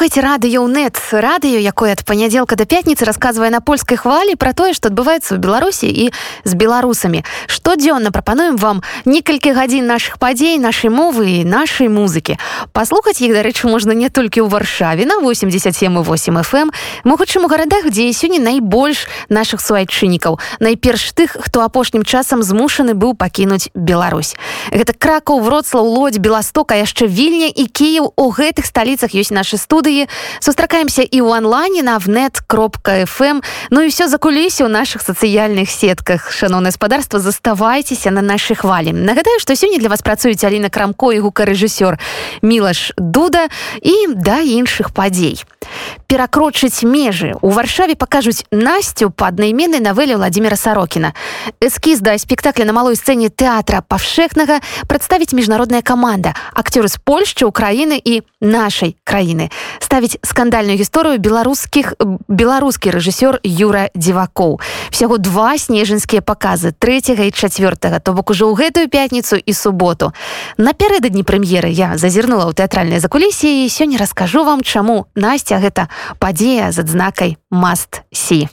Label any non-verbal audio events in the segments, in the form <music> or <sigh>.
слухайте радыё нет радыё якое ад панядзелка да пятніцы расказвае на польскай хвалі пра тое што адбываецца ў беларусі і з беларусамі. Штодзённа прапануем вам некалькі гадзін наших падзей нашай мовы і нашай музыкі. Паслухаць іх дарэчы можна не толькі ў варшаве на 87,8 фм могучым у гарадах дзе сёння найбольш наших суайчыннікаў. Найперш тых хто апошнім часам змушаны быў пакінуць Беларусь. Гэта кракаў вроцлаў лодзь беластока яшчэ вільня і Кіев у гэтых сталіцах ёсць наши студыі сустракаемся і ў онлайне на внет кропка фм ну і все за кулісе ў наших сацыяльных сетках. Шаноўна гаспадарства заставайцеся на нашай хвалі нагадаю што сёння для вас працуюць Аліна крамко і гукарэжысёр мілаш дуда і да іншых падзей перакрочыць межы у варшаве пакажуць насцю па аднайменнай навеле владимира сорокіна эскіз да спектакля на малой сцэне тэатра павшехнага прадставіць міжнародная каманда акцёры з польшчы украіны і нашай краіны ставіць скандальную гісторыю беларускіх беларускі рэжысёр юра дзівакоў. Всяго два снежаньскія паказы третьяга і четвертага то бок ужо ў гэтую пятніцу і суботу. Напярэдадні прэм'еры я зазірнула ў тэатральнай закулісіі сёння раскажу вам чаму насця гэта падзея з адзнакай маст сі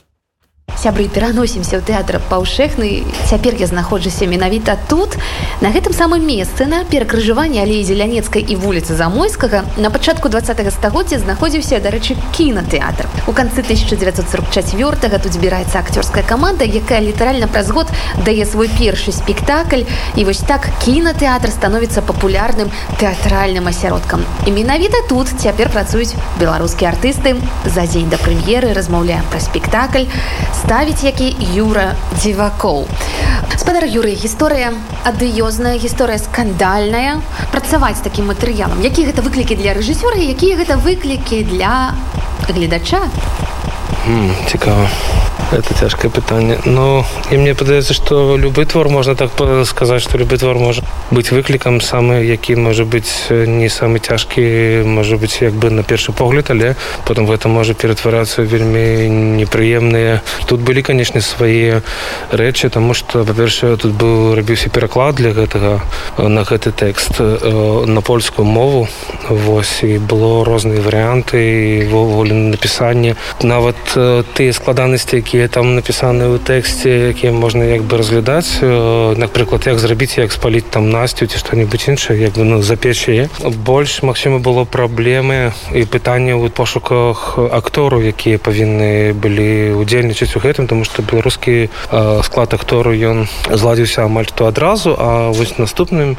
сябры пераносімся ў тэатр паўшэхны. Цяпер я знаходжуся менавіта тут на гэтым самым месцы на перакрыжаванні алеі зелянецкай і вуліцы замойскага. На пачатку два стагоддзя знаходзіўся дарэчы кінотэатр у канцы 1944 тут збіраецца акцёрская каманда якая літаральна праз год дае свой першы спектакль. І вось так кінотэатр становіцца папулярным тэатральным асяродкам. І менавіта тут цяпер працуюць беларускія артысты. За дзень да прэм'еры размаўляем пра спектакль. с ставіць які юра дзівакоў. Спадар юры гісторыя адыёзная гісторыя скандальная. Працаваць такім матэрыялам. Які гэта выклікі для рэжысёра якія гэта выклікі для гледача цікава это цяжкае пытанне но і мне падаецца што любы твор можна так сказаць што любы твор можа быць выклікам самы які можа быць не самы цяжкі можа быць як бы на першы погляд але потым гэта можа ператварацца вельмі непрыемныя тут былі канешне свае рэчы тому что па-першае тут быў рабіўся пераклад для гэтага на гэты тэкст на польскую мову. Восьось і было розныя варыянты ввогуле напісанне нават тыя складанасці якія там напісаны ў тэксце якія можна як бы разглядаць напрыклад як зрабіць як спаліць там насцю ці што-нибудь іншае як бы ну запече больш магчыма было праблемы і пытанне ў пошуках актору якія павінны былі удзельнічаць у гэтым тому что беларускі склад актору ён зладзіўся амаль то адразу а вось наступным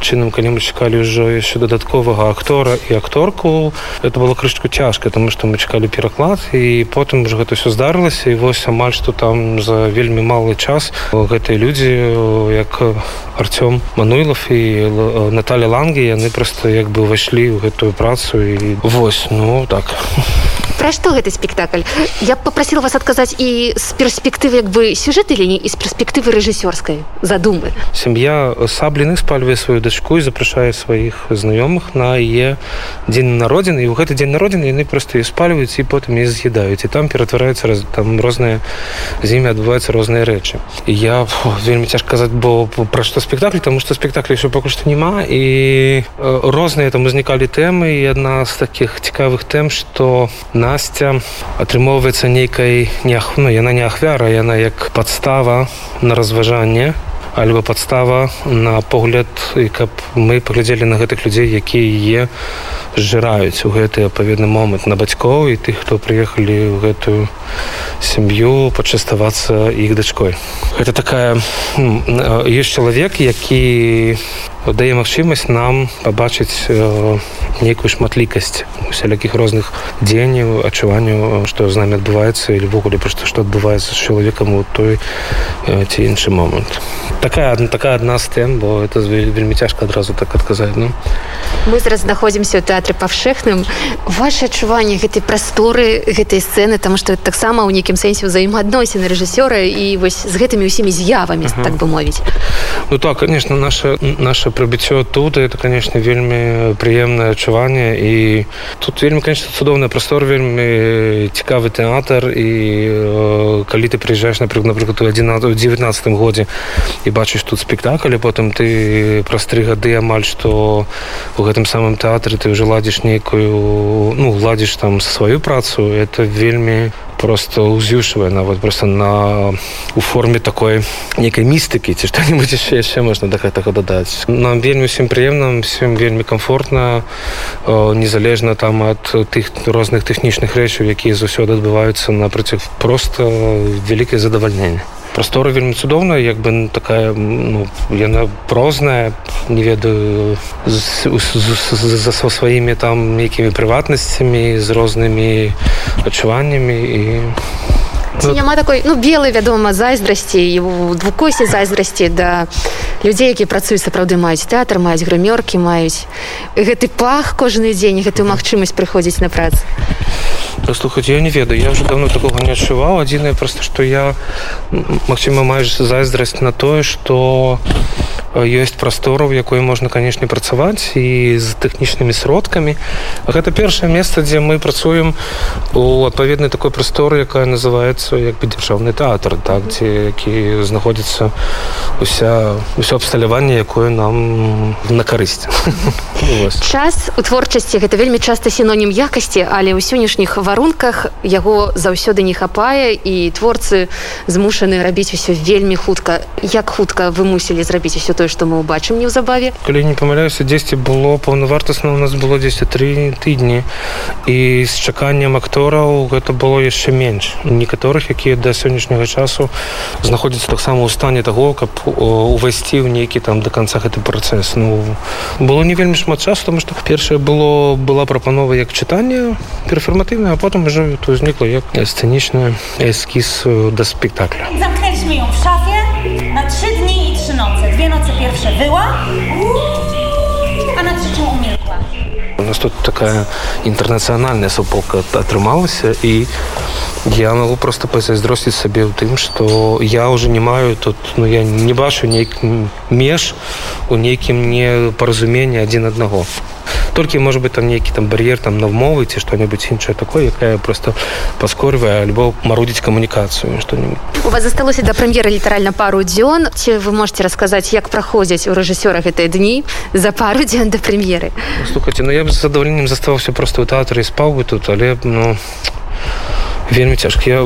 чынам калі мы чакалі ўжо яшчэ дадатковага актора і акторку это было крышку цяжка тому что мы чакалі пераклад і потым уже гэта все здарылася і вось амаль што там за вельмі малы час гэтыя людзі як Артём мануйлов і Наталя лангі яны проста як бы ўвайшлі ў гэтую працу і вось ну так. Пра што гэты спектакль? Я попросила вас адказаць і з перспектывы як бы сюжэты ліні і з перспектывы рэжысёрскай задумы. Сям'я сабліны спальвае сваю дачку і запрашае сваіх знаёмых на е дзень народзін і ў гэты дзень народзін яны проста і спальваюць і потым і з'едаюць і там ператвараюцца раз там розныя з імі адбываюцца розныя рэчы я фу, вельмі цяжка казаць бо пра што спектакль тому что спектакль еще пакуль што няма і розныя там узнікалі тэмы і адна з таких цікавых тэм што на Насця атрымоўваецца нейкай няхну яна не ахвяра яна як падстава на разважанне альбо падстава на погляд і каб мы паглядзелі на гэтых людзей якія зжыраюць у гэты апаведны момант. На бацькоў і тых хто прыехалі ў гэтую сям'ю пачаставацца іх дачкой. Гэта такая ёсць чалавек які дае магчымасць нам пабачыць нейкую шматлікасць усялякіх розных дзеянняў адчуванняў што з намі адбываецца или ввогуле проста што адбываецца з чалавекам у той ці іншы момант. Такая одна такая адна з тэм бо это вельмі цяжка адразу так адказаць ну. Мы зараз знаходзімся ў тэатры павшэхным. Ваше адчуванне гэтай прасторы гэтай сцэны там што таксама ў нейкім сэнсе ўзаемаадносіны рэжысёра і вось з гэтымі ўсімі з'явамі uh -huh. так бы мовіць. Ну так конечно наше наше прыбыццё тут это конечно вельмі прыемнае адчуванне. І тут вельмі конечно цудоўная прастор вельмі цікавы тэатр. І э, калі ты прыязджаеш напрыклад напрыклад у адзін 19 годзе і бачыш тут спектакль потым ты праз тры гады амаль што у гэтым самым тэатры ты ўжо ладзіш нейкую ну ладзіш там сваю працу это вельмі просто узюшвае нават просто на у форме такой некай містыкі ці што-нибудь яшчэ <laughs> яшчэ можна да гэтага дадаць нам вельмі усім прыемна всем вельмі комфортна незалежна там ад тых розных тэхнічных рэчаў якія заўсёды адбываюцца напроціў просто вялікае задавальненне прастора вельмі цудоўная як бы такая ну, яна прозная не ведаю за са сваімі там нейкімі прыватнасцямі з рознымі адчуваннямі і Ці няма такой ну белай вядома зайздрасці двукосе зайздрасці да людзей які працуюць сапраўды маюць тэатр маюць грымёркі маюць гэты пах кожны дзень гэтую магчымасць прыходзіць на працу слухаць я не ведаю я уже давно такого не адчуваў адзінае просто что я Максіма маеш зайздрасць на тое что ёсць прастору якой можна канешне працаваць і з тэхнічнымі сродкамі. Гэта першае месца дзе мы працуем у адпаведнай такой прасторы якая называется як бы дзяржаўны тэатр так дзе які знаходзіцца уся ўсё абсталяванне якое нам на карысць. Час у творчасці гэта вельмі часта сінонім якасці але ў сённяшніх варунках яго заўсёды не хапае і творцы змушаны рабіць усё вельмі хутка як хутка вы мусілі зрабіць усё тое што мы ўбачым неўзабаве калі не памыляюся дзесьці было паўнавартасна у нас было 10 три тыдні і з чаканнем актораў гэта было яшчэ менш некаторых якія да сённяшняга часу знаходзяцца таксама ў стане таго каб увайсці ў нейкі там до конца гэты працэс ну было не вельмі шмат часу тому что першае было была прапанова як чытанне перфарматыўна а потым уже то узнікла як сцэнічна эскіз да спектакля. Zamknęliśmy ją w szafie wyła, a na trzecią umilkła. У нас тут такая інтэрнацыянальная супока атрымалася і я могу просто пазайздросціць сабе ў тым што я уже не маю тут ну я не бачу нейк меж у нейкім непаразуменні адзін аднаго толькі может быть там нейкі там бар'ер там на мовы ці что-нибудь іншае такое якая просто паскорвае альбо марудзіць камунікацыю что-нибудь у вас засталося да прэм'еры літаральна пару дзён. Ці вы можете расказаць як праходзяць у рэжысёра гэтыя дні за пару дзён да прэм'еры? Слухайте ну я б з задавальненнем заставаўся просто ў тэатры спаў бы тут але ну вельмі цяжка я,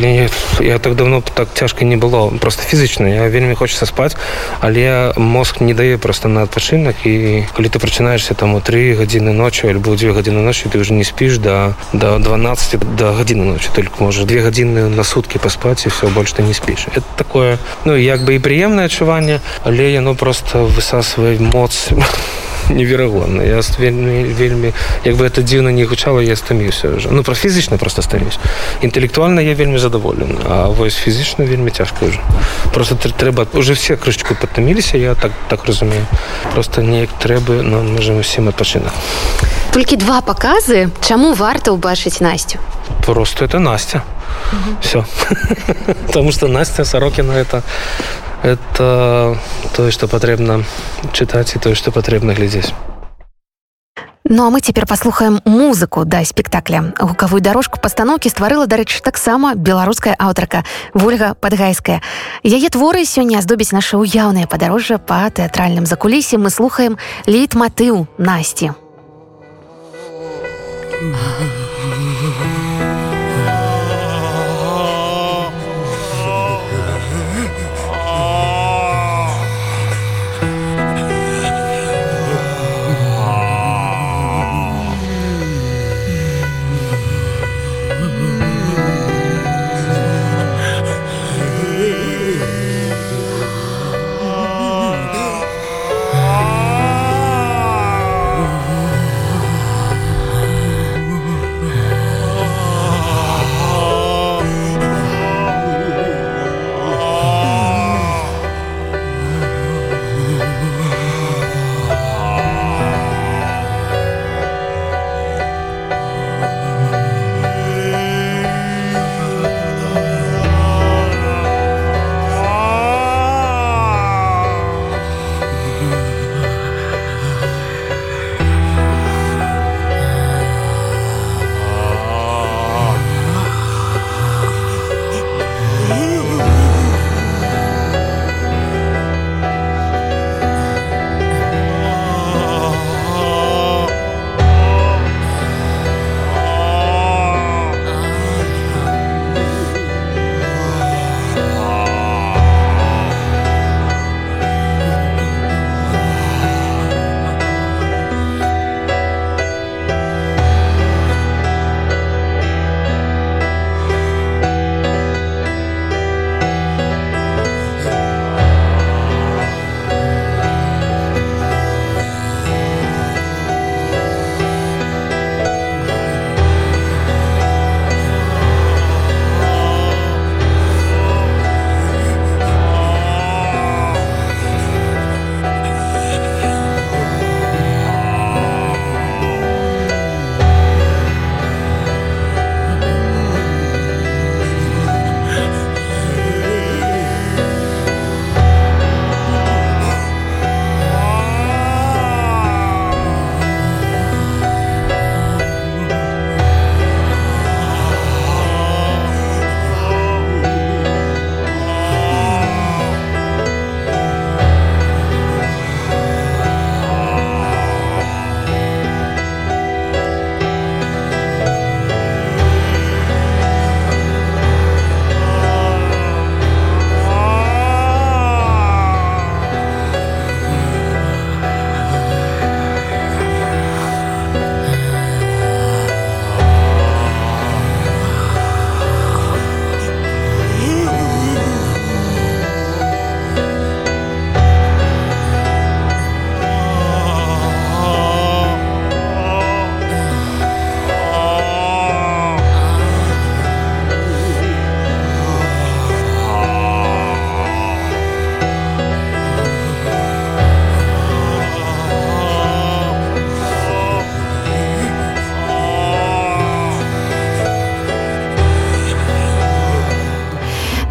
я, я так давно так цяжка не было просто фізычна я вельмі хочется спаць але мозг не дае просто на адпачынак. І калі ты прачынаешься там у три гадзіны ночи альбо дзве гадзіны ночи ты уже не спіш да до 12 до гадзіны ночи только можа две гадзіны на сутки паспаць і все больш ты не спіш. Это такое ну як бы і прыемнае адчуванне але яно просто высасвае моц <laughs> неверагодна. Я вельмі вельмі як бы это дзіўна не гучала я стаміўся уже ну про фізічна просто стаміюсь інтэлектуальна я вельмі задаволен а вось фізічна вельмі цяжка уже просто трэба уже все крышечку падтаміліся я так так разумею просто неяк трэба нам можем усім адпачынак толькі два показы чаму варта ўбачыць насцю просто это настя все <laughs> потому что настя сорокина это это тое што патрэбна чытаць і тое што патрэбна глядзець Ну а мы цяпер паслухаем музыку да спектакля. Гукавую дарожку пастаноўкі стварыла дарэчы таксама беларуская аўтарка ольга падгайская яе творы сёння здобіць наша ўяўнае падарожжа па тэатральным закулісе мы слухаем лейтматыў насці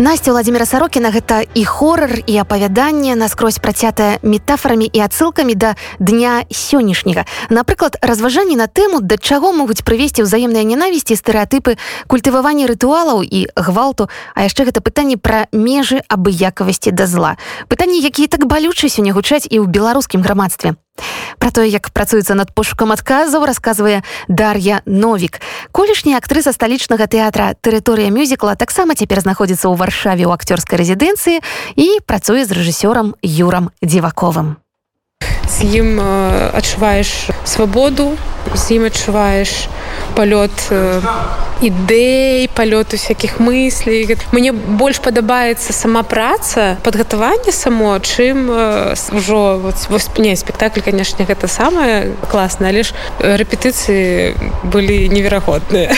Насця Владимира Сарокіна гэта і хорар і апавяданне наскрозь працятае метафорамі і адсылкамі да дня сённяшняга. Напрыклад, разважанні на тэму, да чаго могуць прывесці ўзаемныя ненавісці, стэеатыпы, культываванне рытуалаў і гвалту, а яшчэ гэта пытанне пра межы абыякавасці да зла. Пытанні, якія так балюча сёння гучаць і ў беларускім грамадстве. Пра тое, як працуецца над пошукам адказаў, расказвае Дар'я Новік. Колішняя актрыса сталічнага тэатра тэрыторыя мюзікла таксама цяпер знаходзіцца ў варшаве ў акцёрскай рэзідэнцыі і працуе з рэжысёрам Юрам Дзіваковым. З ім адчуваеш свабоду, з ім адчуваеш палёт ідэй палёт усякіх мыслей. Мне больш падабаецца сама праца падгатаванне само чым ўжо не спектакль канешне гэта самае класна але ж рэпетыцыі былі неверагодныя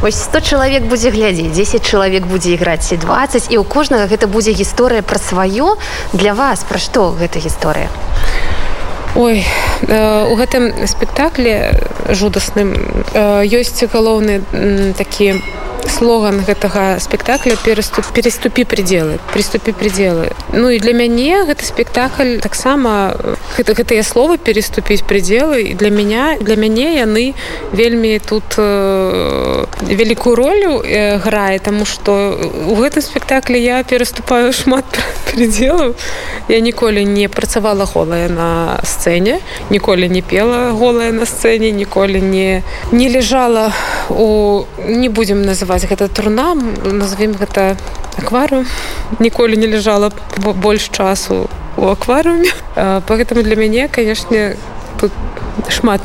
Вось 100 чалавек будзе глядзець 10 чалавек будзе іграць ці 20 і ў кожнага гэта будзе гісторыя пра сваё для вас пра што гэта гісторыя Ой у гэтым спектаклі жудасным ёсць галоўны такі слоган гэтага спектакля пераступ переступі пределы приступі пределы Ну і для мяне гэты спектакль таксама гэта гэтыя словы переступіць пределы і для меня для мяне яны вельмі тут э, вялікую ролю э, грае тому что у гэтым спектаклі я пераступаю шмат пределаў. Я ніколі не працавала голая на сцэне ніколі не пела голая на сцэне ніколі не не лежала у не будемм называть гэта турна назовем гэта акварыум ніколі не лежала больш часу у акварыуме поэтому для мяне канешне тут шмат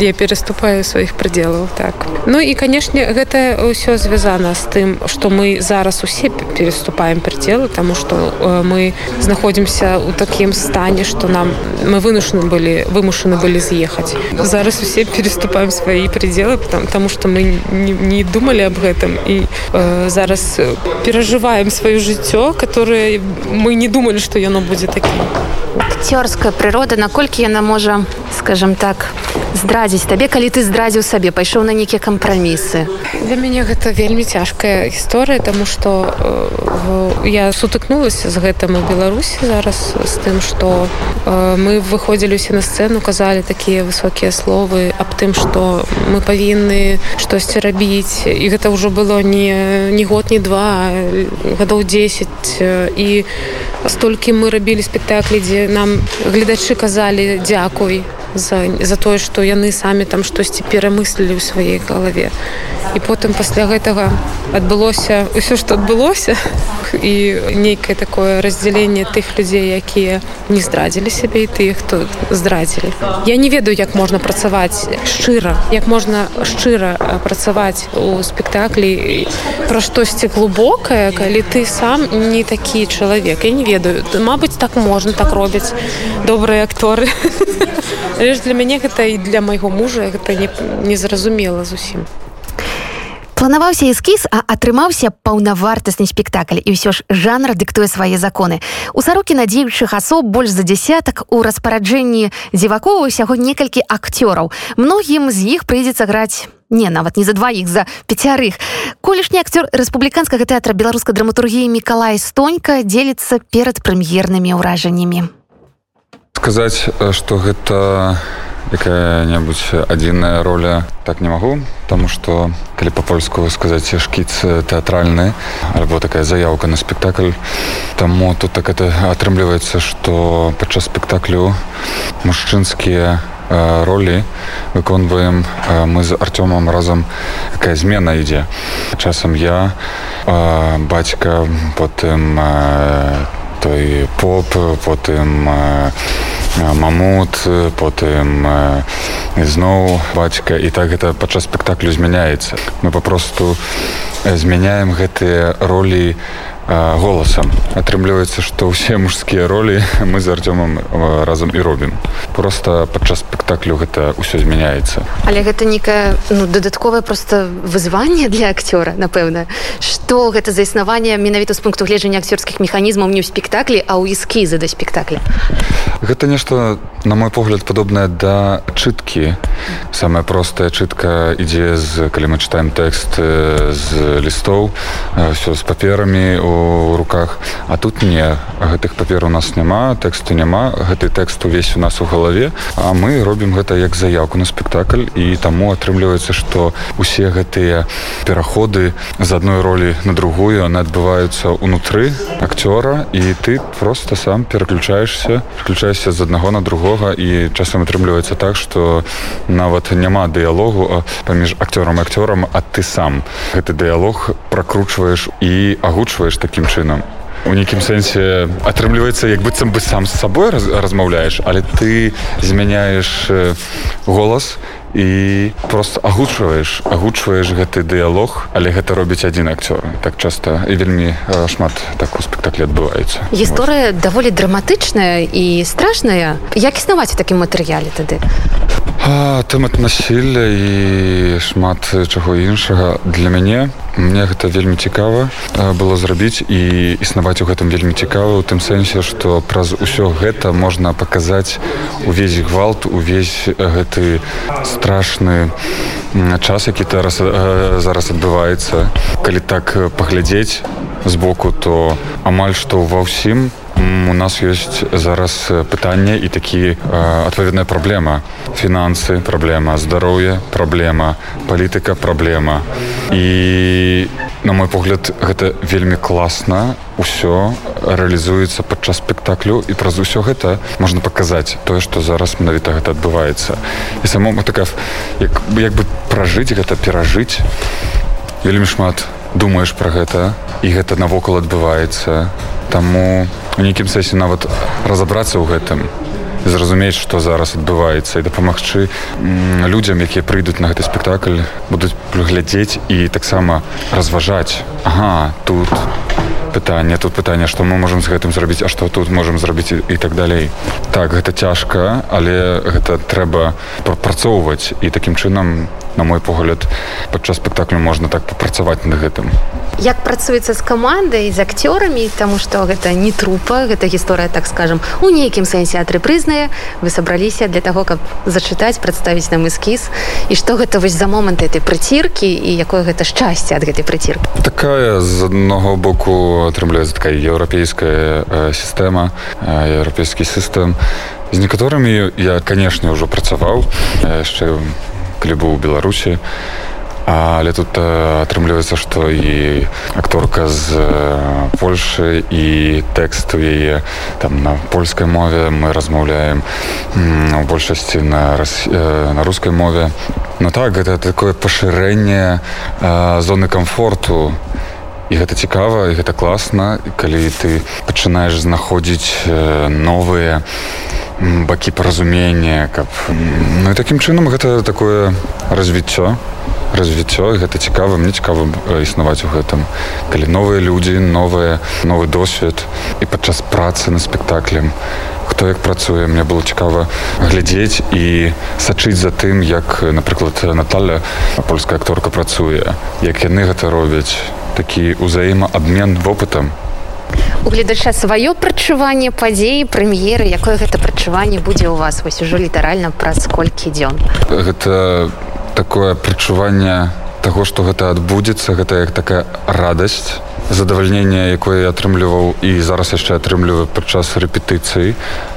я пераступаю сваіх прыделаў так. Ну і канешне гэта ўсё звязана з тым што мы зараз усе переступаем прыделы тому что мы знаходзімся ў такім стане что нам мы вынушаны былі вымушаны былі з'ехаць зараз усе переступаем свае прыделы там тому что мы не, не думалі об гэтым і э, зараз перажываем сваё жыццё которое мы не думалі что яно будзе таким. Акцёрская прырода наколькі яна можа скажем так здрадзіць табе калі ты здрадзіў сабе пайшоў на нейкія кампрамісы. Для мяне гэта вельмі цяжкая гісторыя тому что э, я сутыкнулася з гэтым у беларусі зараз з тым что э, мы выходзілі усе на сцэну казалі такія высокія словы аб тым что мы павінны штосьці рабіць. І гэта ўжо было не не год не два гадоў 10 і столькі мы рабілі спектаклі дзе нам гледачы казалі дзякуй за, за тое што яны самі там штосьці перамыслілі ў сваёй галаве. І потым пасля гэтага адбылося ўсё што адбылося. І нейкае такое раздзяленне тых людзей якія не здрадзілі сябе і тых хто здрадзілі. Я не ведаю як можна працаваць шчыра як можна шчыра працаваць у спектаклі пра штосьці глубокае калі ты сам не такі чалавек. Я не ведаю. Мабыць так можна так робяць добрыя акторы <laughs> Але ж для мяне гэта і для майго мужа гэта не, не зусім. Планаваўся эскіз, а атрымаўся паўнавартасны спектакль і ўсё ж жанр дыктуе свае законы. У сарокі надзеючых асоб больш за дзясятак у распараджэнні дзівакова ўсяго некалькі акцёраў. Многім з іх прыйдзецца граць не нават не за дваіх за пяцярых. Колішні акцёр рэспубліканскага тэатра беларускай драматургіі Мікалай Стонька дзеліцца перад прэм'ернымі ўражаннямі сказаць что гэта якая-небудзь адзіная роля. Так не магу тому что калі по-польску сказаць шкіц тэатральны альбо такая заявка на спектакль таму тут так это атрымліваецца что падчас спектаклю мужчынскія ролі выконваем мы з артёмам разам якая змена ідзе. Часам я бацька потым той поп потым мамут потым зноў бацька. І так гэта падчас спектаклю змяняецца. Мы папросту змяняем гэтыя ролі голасам атрымліваецца што ўсе мужскія ролі <laughs> мы з артёмам разам і робім. Просто падчас спектаклю гэта ўсё змяняецца. Але гэта некае ну дадатковае просто вызванне для акцёра напэўна что гэта за існаванне менавіта з пункту гледжання акцёрскіх механізмаў не ў спектаклі а ў эскізы да спектакля. Гэта нешта на мой погляд падобнае да чыткі. Самая простая чытка ідзе з калі мы чытаем тэкст з лістоў все з паперамі у руках. А тут не гэтых папер у нас няма тэксту няма гэты тэкст увесь у нас у галаве а мы робім гэта як заявку на спектакль і таму атрымліваецца што усе гэтыя пераходы з адной ролі на другую яны адбываюцца ўнутры акцёра і ты просто сам пераключаешься включаешься з аднаго на другога і часам атрымліваецца так что нават няма дыялогу паміж акцёрам акцёрам а ты сам. Гэты дыялог прокручваеш і агучваеш таким чынам у нейкім сэнсе атрымліваецца як быццам бы сам з сабой раз, размаўляеш але ты змяняеш голас і просто агучваеш агучваеш гэты дыялог але гэта робіць адзін акцёр. Так часта і вельмі шмат так у спектаклі адбываецца. Гісторыя даволі драматычная і страшная. Як існаваць у такім матэрыяле тады? Тэмат насілля і шмат чаго іншага. Для мяне мне гэта вельмі цікава было зрабіць і існаваць у гэтым вельмі цікава у тым сэнсе што праз усё гэта можна паказаць увесь гвалт увесь гэты страшны час які зараз зараз адбываецца. Калі так паглядзець збоку то амаль што ва ўсім у нас ёсць зараз пытанне і такі адпаведная праблема. Фінансы праблема здароўя праблема палітыка праблема. І на мой погляд гэта вельмі класна. Ўсё рэалізуецца падчас спектаклю і праз усё гэта можна паказаць тое што зараз менавіта гэта адбываецца. І самому такая як, як бы пражыць гэта перажыць. Вельмі шмат думаеш пра гэта і гэта навокал адбываецца. Таму у нейкім сэнсе нават разабрацца ў гэтым зразумець што зараз адбываецца і дапамагчы людзям якія прыйдуць на гэты спектакль будуць глядзець і таксама разважаць. Ага тут пытанне тут пытанне што мы можемм з гэтым зрабіць а што тут можемм зрабіць і так далей. Так гэта цяжка але гэта трэба прапрацоўваць. І такім чынам на мой погляд падчас спектаклю можна так папрацаваць над гэтым як працуецца з камандай з акцёрамі таму што гэта не трупа гэта гісторыя так скажем у нейкім сэнсе атрыпрызная вы сабраліся для таго каб зачытаць прадставіць нам эскіз. І што гэта вось за момант этой прыціркі і якое гэта шчасце ад гэтай прыціркі? Такая з аднаго боку атрымляецца такая еўрапейская сістэма еўрапейскі сістэм. З некаторымі я канешне ўжо працаваў яшчэ калі быў у беларусі але тут атрымліваецца што і акторка з польльшы і тэкст у яе там на польскай мове мы размаўляем у большасці на рас... на рускай мове. Ну так гэта такое пашырэнне зоны комфорту і гэта цікава і гэта класна калі ты пачынаеш знаходзіць новыя бакі паразумення каб ну і такім чынам гэта такое развіццё развіццё гэта цікава мне цікава існаваць у гэтым. Калі новыя людзі новыя новы досвед і падчас працы на спектаклем хто як працуе мне было цікава глядзець і сачыць за тым як напрыклад Наталя польская акторка працуе як яны гэта робяць такі ўзаемаабмен вопытам у гледача сваё прачуванне падзеі прэм'еры якое гэта прачуванне будзе ў вас? Вось ужо літаральна праз колькі дзён гэта такое прачуванне таго што гэта адбудзецца гэта як такая радасць задавальнення якое я атрымліваў і зараз яшчэ атрымліваю падчас рэпетыцыі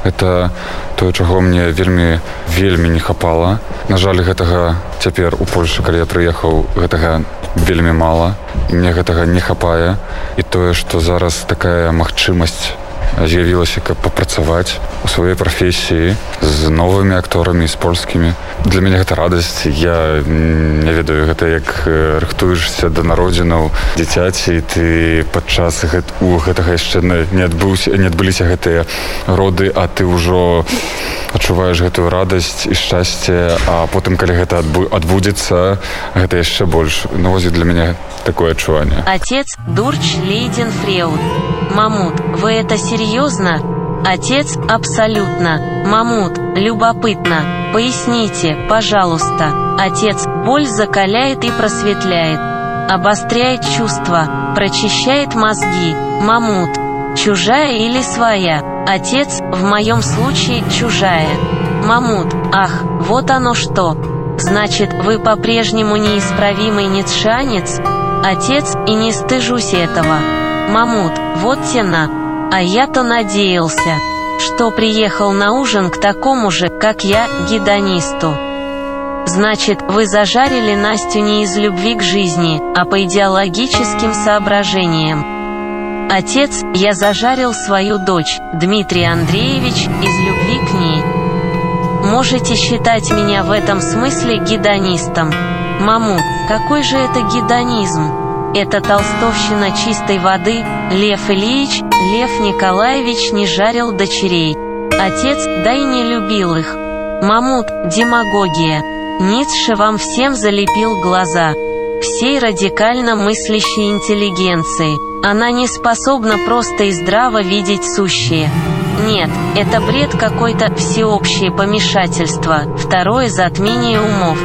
это тое чаго мне вельмі вельмі не хапала на жаль гэтага цяпер у польльшы калі я прыехаў гэтага вельмі мала мне гэтага не хапае. І тое што зараз такая магчымасць з'явілася каб папрацаваць у сваёй прафесіі з новымі акторамі з польскімі для мяне гэта радасць я не ведаю гэта як рыхтуешся да народзінаў дзіцяці ты падчас гэт, у гэтага яшчэ не адбыўся не адбыліся гэтыя роды а ты ўжо адчуваеш гэтую радасць і шчасце а потым калі гэта адбу адбудзецца гэта яшчэ больш навозі для мяне такое адчуванне отец дурч лейден фреуд мамут вы это серьезно Отец – абсолютно. Мамут – любопытно. Поясните, пожалуйста. Отец – боль закаляет и просветляет. Обостряет чувства, прочищает мозги. Мамут – чужая или своя. Отец, в моем случае, чужая. Мамут, ах, вот оно что. Значит, вы по-прежнему неисправимый ницшанец? Отец, и не стыжусь этого. Мамут, вот тена. А я-то надеялся, что приехал на ужин к такому же, как я, гедонисту. Значит, вы зажарили Настю не из любви к жизни, а по идеологическим соображениям. Отец, я зажарил свою дочь, Дмитрий Андреевич, из любви к ней. Можете считать меня в этом смысле гедонистом. Маму, какой же это гедонизм? Это толстовщина чистой воды. Лев Ильич, Лев Николаевич не жарил дочерей. Отец, да и не любил их. Мамут, демагогия. Ницше вам всем залепил глаза. Всей радикально мыслящей интеллигенции. Она не способна просто и здраво видеть сущее. Нет, это бред какой-то всеобщее помешательство, второе затмение умов.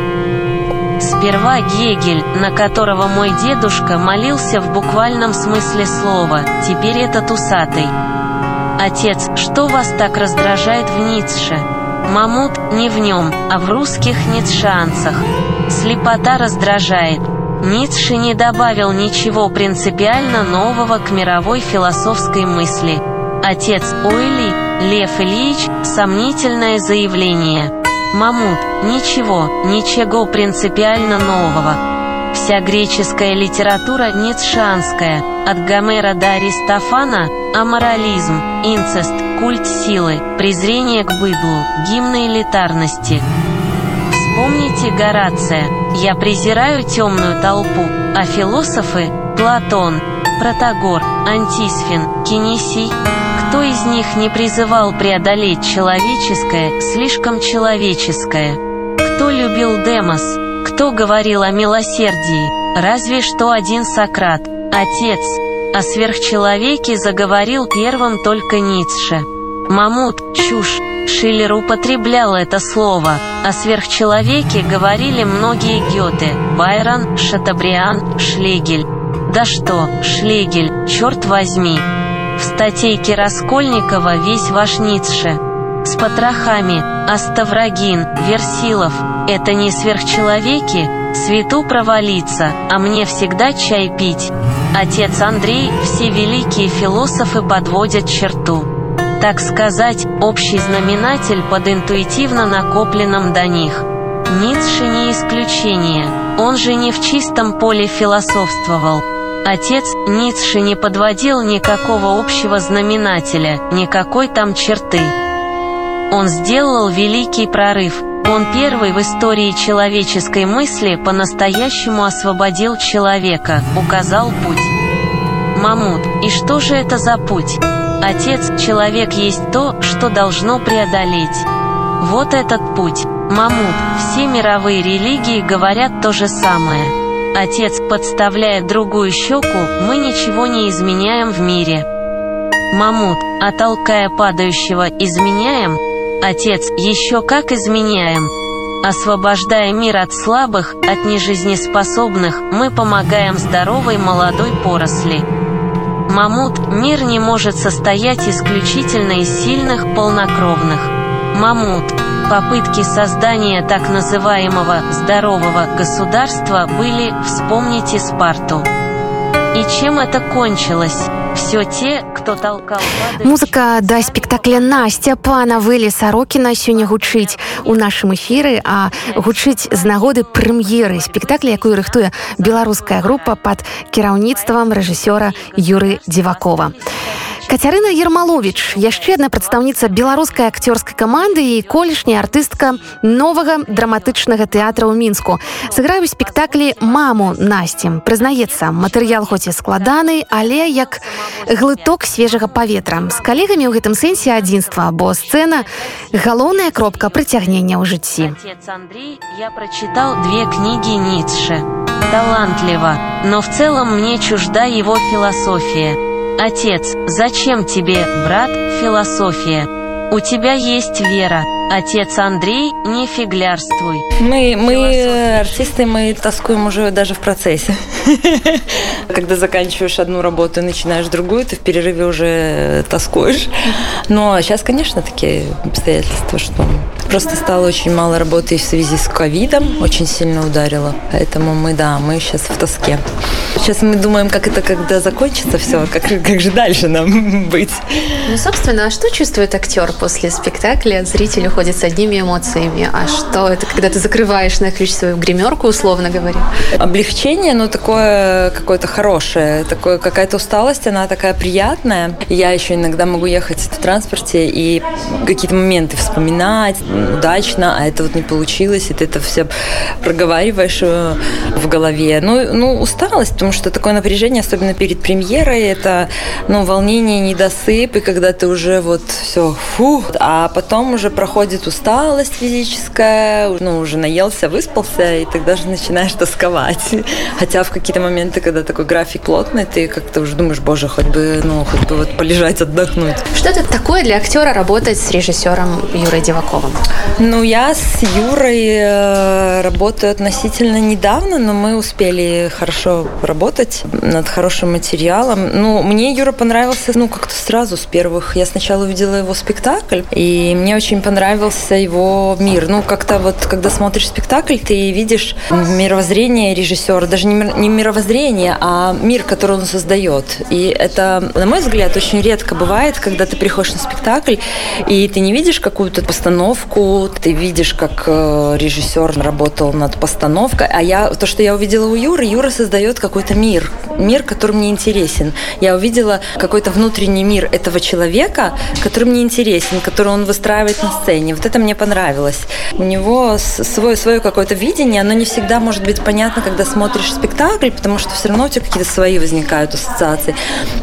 Сперва Гегель, на которого мой дедушка молился в буквальном смысле слова, теперь этот усатый. Отец, что вас так раздражает в Ницше? Мамут не в нем, а в русских ницшанцах. Слепота раздражает. Ницше не добавил ничего принципиально нового к мировой философской мысли. Отец Ойли, Лев Ильич, сомнительное заявление. Мамут, ничего, ничего принципиально нового. Вся греческая литература ницшанская, от Гомера до Аристофана – аморализм, инцест, культ силы, презрение к быдлу, гимны элитарности. Вспомните Горация «Я презираю темную толпу», а философы – Платон, Протагор, Антисфен, Кинесий – кто из них не призывал преодолеть человеческое, слишком человеческое? Кто любил Демос? Кто говорил о милосердии? Разве что один Сократ, отец. О сверхчеловеке заговорил первым только Ницше. Мамут – чушь. Шиллер употреблял это слово. О сверхчеловеке говорили многие Гёте, Байрон, Шатабриан, Шлегель. Да что, Шлегель, черт возьми, в статейке Раскольникова весь ваш Ницше. С потрохами, Аставрагин, Версилов – это не сверхчеловеки? Свету провалиться, а мне всегда чай пить. Отец Андрей, все великие философы подводят черту. Так сказать, общий знаменатель под интуитивно накопленным до них. Ницше не исключение, он же не в чистом поле философствовал – Отец Ницше не подводил никакого общего знаменателя, никакой там черты. Он сделал великий прорыв. Он первый в истории человеческой мысли по-настоящему освободил человека, указал путь. Мамут, и что же это за путь? Отец, человек есть то, что должно преодолеть. Вот этот путь. Мамут, все мировые религии говорят то же самое. Отец подставляет другую щеку, мы ничего не изменяем в мире. Мамут, а толкая падающего, изменяем? Отец, еще как изменяем. Освобождая мир от слабых, от нежизнеспособных, мы помогаем здоровой молодой поросли. Мамут, мир не может состоять исключительно из сильных полнокровных. Мамут, Попытки создания так называемого «здорового государства» были «вспомните Спарту». И чем это кончилось? Все те, кто толкал падающих... Музыка да спектакля Настя пана Вэлі Сарокіна сёння гучыць у нашым эфіры, а гучыць з нагоды прэм'еры спектакля, якую рыхтуе беларуская група пад кіраўніцтвам рэжысёра Юры Дзівакова. Кацярына Ермалович, яшчэ адна прадстаўніца беларускай акцёрскай каманды і колішняя артыстка новага драматычнага тэатра ў мінску. Сыграю спектаклі маму насцем. Прызнаецца, матэрыял хоць і складаны, але як глыток свежага паветра. З калегамі ў гэтым сэнсе адзінства, бо сцэна галоўная кропка прыцягнення ў жыцці. Я прочитал две книги Ницше. Талантливо, но в целом мне чужда его философия. Отец, зачем тебе, брат, философия. У тебя есть вера. Отец Андрей, не фиглярствуй. Мы, мы артисты, мы тоскуем уже даже в процессе. <laughs> Когда заканчиваешь одну работу и начинаешь другую, ты в перерыве уже тоскуешь. Но сейчас, конечно, такие обстоятельства, что просто стало очень мало работы в связи с ковидом, очень сильно ударило. Поэтому мы, да, мы сейчас в тоске. Сейчас мы думаем, как это когда закончится все, как, как же дальше нам <laughs> быть. Ну, собственно, а что чувствует актер после спектакля? Зритель уходит с одними эмоциями. А что это, когда ты закрываешь на ключ свою гримерку, условно говоря? Облегчение, но такое какое-то хорошее. Такое, какая-то усталость, она такая приятная. Я еще иногда могу ехать в транспорте и какие-то моменты вспоминать удачно, а это вот не получилось, и ты это все проговариваешь э, в голове. Ну, ну усталость, потому что такое напряжение, особенно перед премьерой, это ну, волнение, недосып, и когда ты уже вот все, фу, а потом уже проходит усталость физическая, ну, уже наелся, выспался, и тогда же начинаешь тосковать. <laughs> Хотя в какие-то моменты, когда такой график плотный, ты как-то уже думаешь, боже, хоть бы, ну, хоть бы вот полежать, отдохнуть. Что это такое для актера работать с режиссером Юрой Деваковым? Ну, я с Юрой э, работаю относительно недавно, но мы успели хорошо работать над хорошим материалом. Ну, мне Юра понравился, ну, как-то сразу с первых. Я сначала увидела его спектакль, и мне очень понравился его мир. Ну, как-то вот, когда смотришь спектакль, ты видишь мировоззрение режиссера, даже не мировоззрение, а мир, который он создает. И это, на мой взгляд, очень редко бывает, когда ты приходишь на спектакль, и ты не видишь какую-то постановку, ты видишь, как э, режиссер работал над постановкой, а я, то, что я увидела у Юры, Юра создает какой-то мир, мир, который мне интересен. Я увидела какой-то внутренний мир этого человека, который мне интересен, который он выстраивает на сцене. Вот это мне понравилось. У него свое, свое какое-то видение, оно не всегда может быть понятно, когда смотришь спектакль, потому что все равно у тебя какие-то свои возникают ассоциации.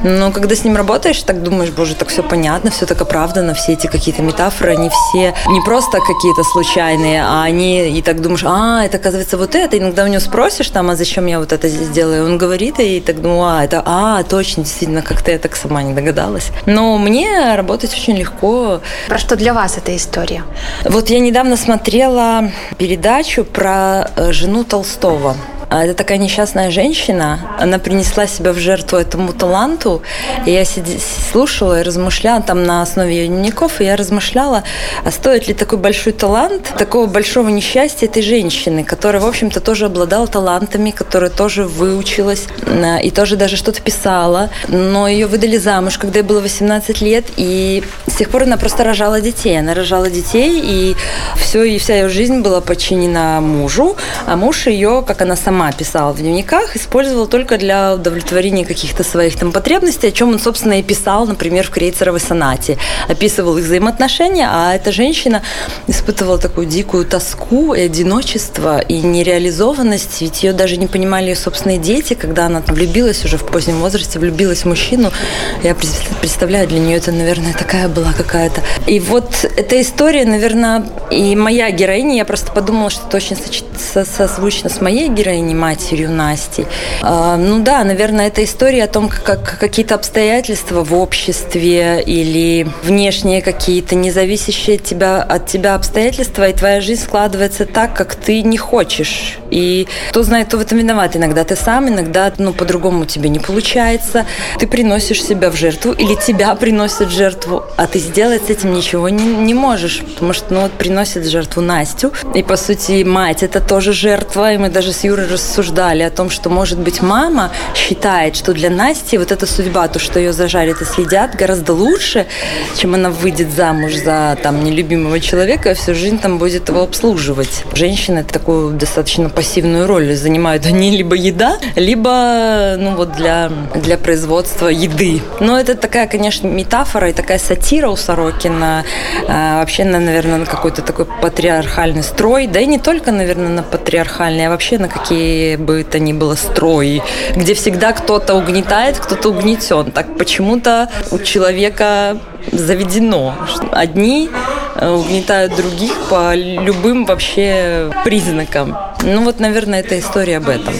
Но когда с ним работаешь, так думаешь, боже, так все понятно, все так оправдано, все эти какие-то метафоры, они все не просто какие-то случайные, а они и так думаешь, а, это оказывается вот это. Иногда у него спросишь там, а зачем я вот это здесь делаю? Он говорит, и так думаю, а, это, а, точно, действительно, как-то я так сама не догадалась. Но мне работать очень легко. Про что для вас эта история? Вот я недавно смотрела передачу про э, жену Толстого. А это такая несчастная женщина. Она принесла себя в жертву этому таланту. И я сиди, слушала и размышляла там на основе ее дневников, и я размышляла, а стоит ли такой большой талант, такого большого несчастья этой женщины, которая, в общем-то, тоже обладала талантами, которая тоже выучилась и тоже даже что-то писала. Но ее выдали замуж, когда ей было 18 лет, и с тех пор она просто рожала детей. Она рожала детей, и все, и вся ее жизнь была подчинена мужу, а муж ее, как она сама сама писала в дневниках, использовал только для удовлетворения каких-то своих там потребностей, о чем он, собственно, и писал, например, в Крейцеровой сонате. Описывал их взаимоотношения, а эта женщина испытывала такую дикую тоску и одиночество, и нереализованность, ведь ее даже не понимали ее собственные дети, когда она там влюбилась уже в позднем возрасте, влюбилась в мужчину. Я представляю, для нее это, наверное, такая была какая-то. И вот эта история, наверное, и моя героиня, я просто подумала, что это очень созвучно с моей героиней, не матерью Насти. А, ну да, наверное, это история о том, как какие-то обстоятельства в обществе или внешние какие-то независящие от тебя, от тебя обстоятельства, и твоя жизнь складывается так, как ты не хочешь. И кто знает, кто в этом виноват. Иногда ты сам, иногда ну, по-другому тебе не получается. Ты приносишь себя в жертву или тебя приносят в жертву, а ты сделать с этим ничего не, не можешь, потому что ну, вот приносят жертву Настю. И, по сути, мать – это тоже жертва, и мы даже с Юрой рассуждали о том, что, может быть, мама считает, что для Насти вот эта судьба, то, что ее зажарят и следят, гораздо лучше, чем она выйдет замуж за там нелюбимого человека, и всю жизнь там будет его обслуживать. Женщины такую достаточно пассивную роль занимают. <laughs> Они либо еда, либо ну вот для, для производства еды. Но это такая, конечно, метафора и такая сатира у Сорокина. А, вообще, на, наверное, на какой-то такой патриархальный строй. Да и не только, наверное, на патриархальный, а вообще на какие какие бы то ни было строи, где всегда кто-то угнетает, кто-то угнетен. Так почему-то у человека заведено. Одни э, угнетают других по любым вообще признакам. Ну вот, наверное, это история об этом.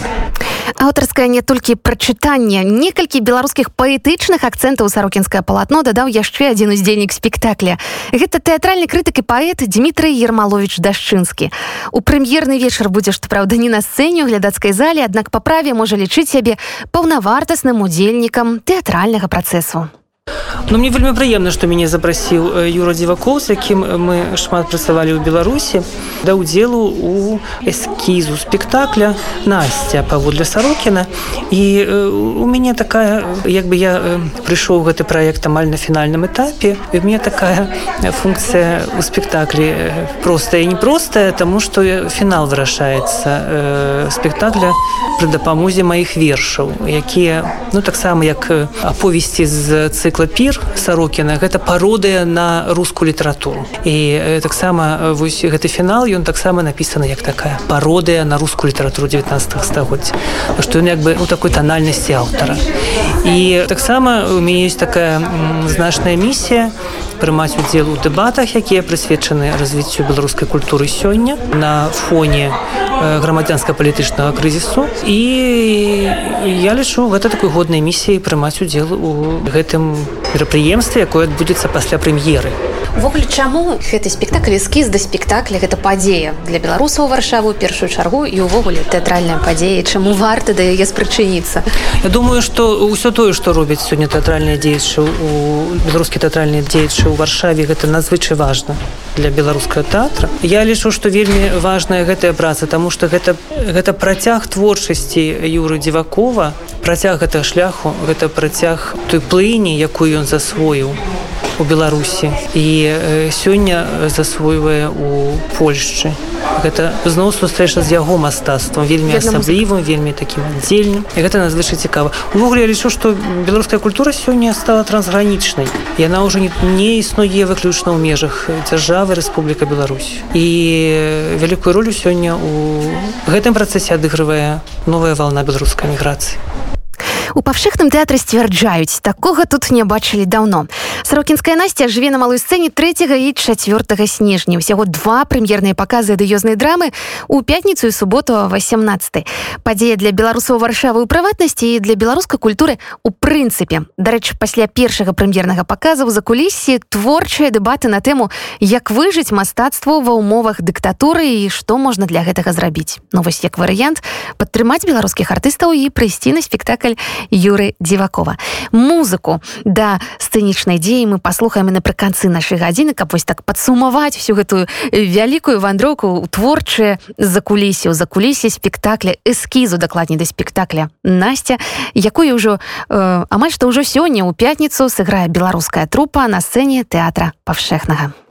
Аўтарскае не толькі прачытанне некалькі беларускіх паэтычных акцэнтаў сарокінскае палатно дадаў яшчэ адзін удзельнік спектакля. Гэта тэатральны крытык і паэт Дмітрый ермалович дашчынскі. У прэм'ерны вечар будзе што праўда не на сцэне у глядацкай зале аднак па праве можа лічыць сябе паўнавартасным удзельнікам тэатральнага працэсу Ну мне вельмі прыемна што мяне запрасіў юра дзівакоў з якім мы шмат працавалі ў беларусі да удзелу у эскізу спектакля насця паводле сарокіна. І у мяне такая як бы я прыйшоў гэты праект амаль на фінальным этапе і мне такая функцыя у спектаклі простая непростая таму што фінал вырашаецца спектакля пры дапамозе маіх вершаў якія ну таксама як аповесці з цыкла пір сарокіна гэта пародыя на рускую літаратуру. І таксама вось гэты фінал ён таксама напісаны як такая пародыя на рускую літаратуру 19 стагоддзя. Што ён як бы у такой танальнасці аўтара. І таксама у мяне есть такая значная місія прымаць удзел у дэбатах якія прысвечаны развіццю беларускай культуры сёння на фоне грамадзянска-палітычнага крызісу. І я лічу гэта такой годнай місіяй прымаць удзел у гэтым мерапрыемстве якое адбудзецца пасля прэм'еры увогуле чаму гэты спектакль эскіз да спектакля гэта падзея для беларусаў варшаву першую чаргу і увогуле тэатральная падзея чаму варта да яе спрычыніцца. Я думаю што ўсё тое што робяць сёння тэатральныя дзеячы у беларускі тэатральныя дзеячы ў варшаве гэта надзвычай важна для беларускага тэатра. Я лічу што вельмі важная гэтая праца таму што гэта гэта працяг творчасці юры дзівакова працяг гэтага шляху гэта працяг той плыні якую ён засвоіў у беларусі. І сёння засвойвае у польшчы. Гэта зноў сустрэча з яго мастацтвам вельмі асаблівым вельмі такім аддзельным. І гэта надзвычай цікава. Увогуле я лічу што беларуская культура сёння стала трансгранічнай. Яна ўжо не, не існуе выключна ў межах дзяржавы Рэспубліка Беларусь. І вялікую ролю сёння у гэтым працэсе адыгрывае новая вална беларускай міграцыі У павшыхным тэатры сцвярджаюць такога тут не бачылі даўно. Сарокінская насця жыве на малой сцэне 3 і 4 снежня. Усяго два прэм'ерныя паказы адыёзнай драмы у пятніцу і суботу 18. Падзея для беларусаў варшавы ў прыватнасці і для беларускай культуры у прынцыпе. Дарэчы, пасля першага прэм'ернага паказа за кулісі творчыя дэбаты на тэму, як выжыць мастацтву ва ўмовах дыктатуры і што можна для гэтага зрабіць. Ну вось як варыянт падтрымаць беларускіх артыстаў і прыйсці на спектакль Юры Дзівакова. Музыку да сцэнічнай дзеі мы паслухаем напрыканцы нашай гадзіны, каб вось так падсумаваць всю гэтую вялікую вандроўку творчыя закулісі ў закулісе спектакля эскізу дакладней да спектакля Насця, якую ўжо э, амаль што ўжо сёння ў пятніцу сыграе беларуская трупа на сцэне тэатра павшэхнага.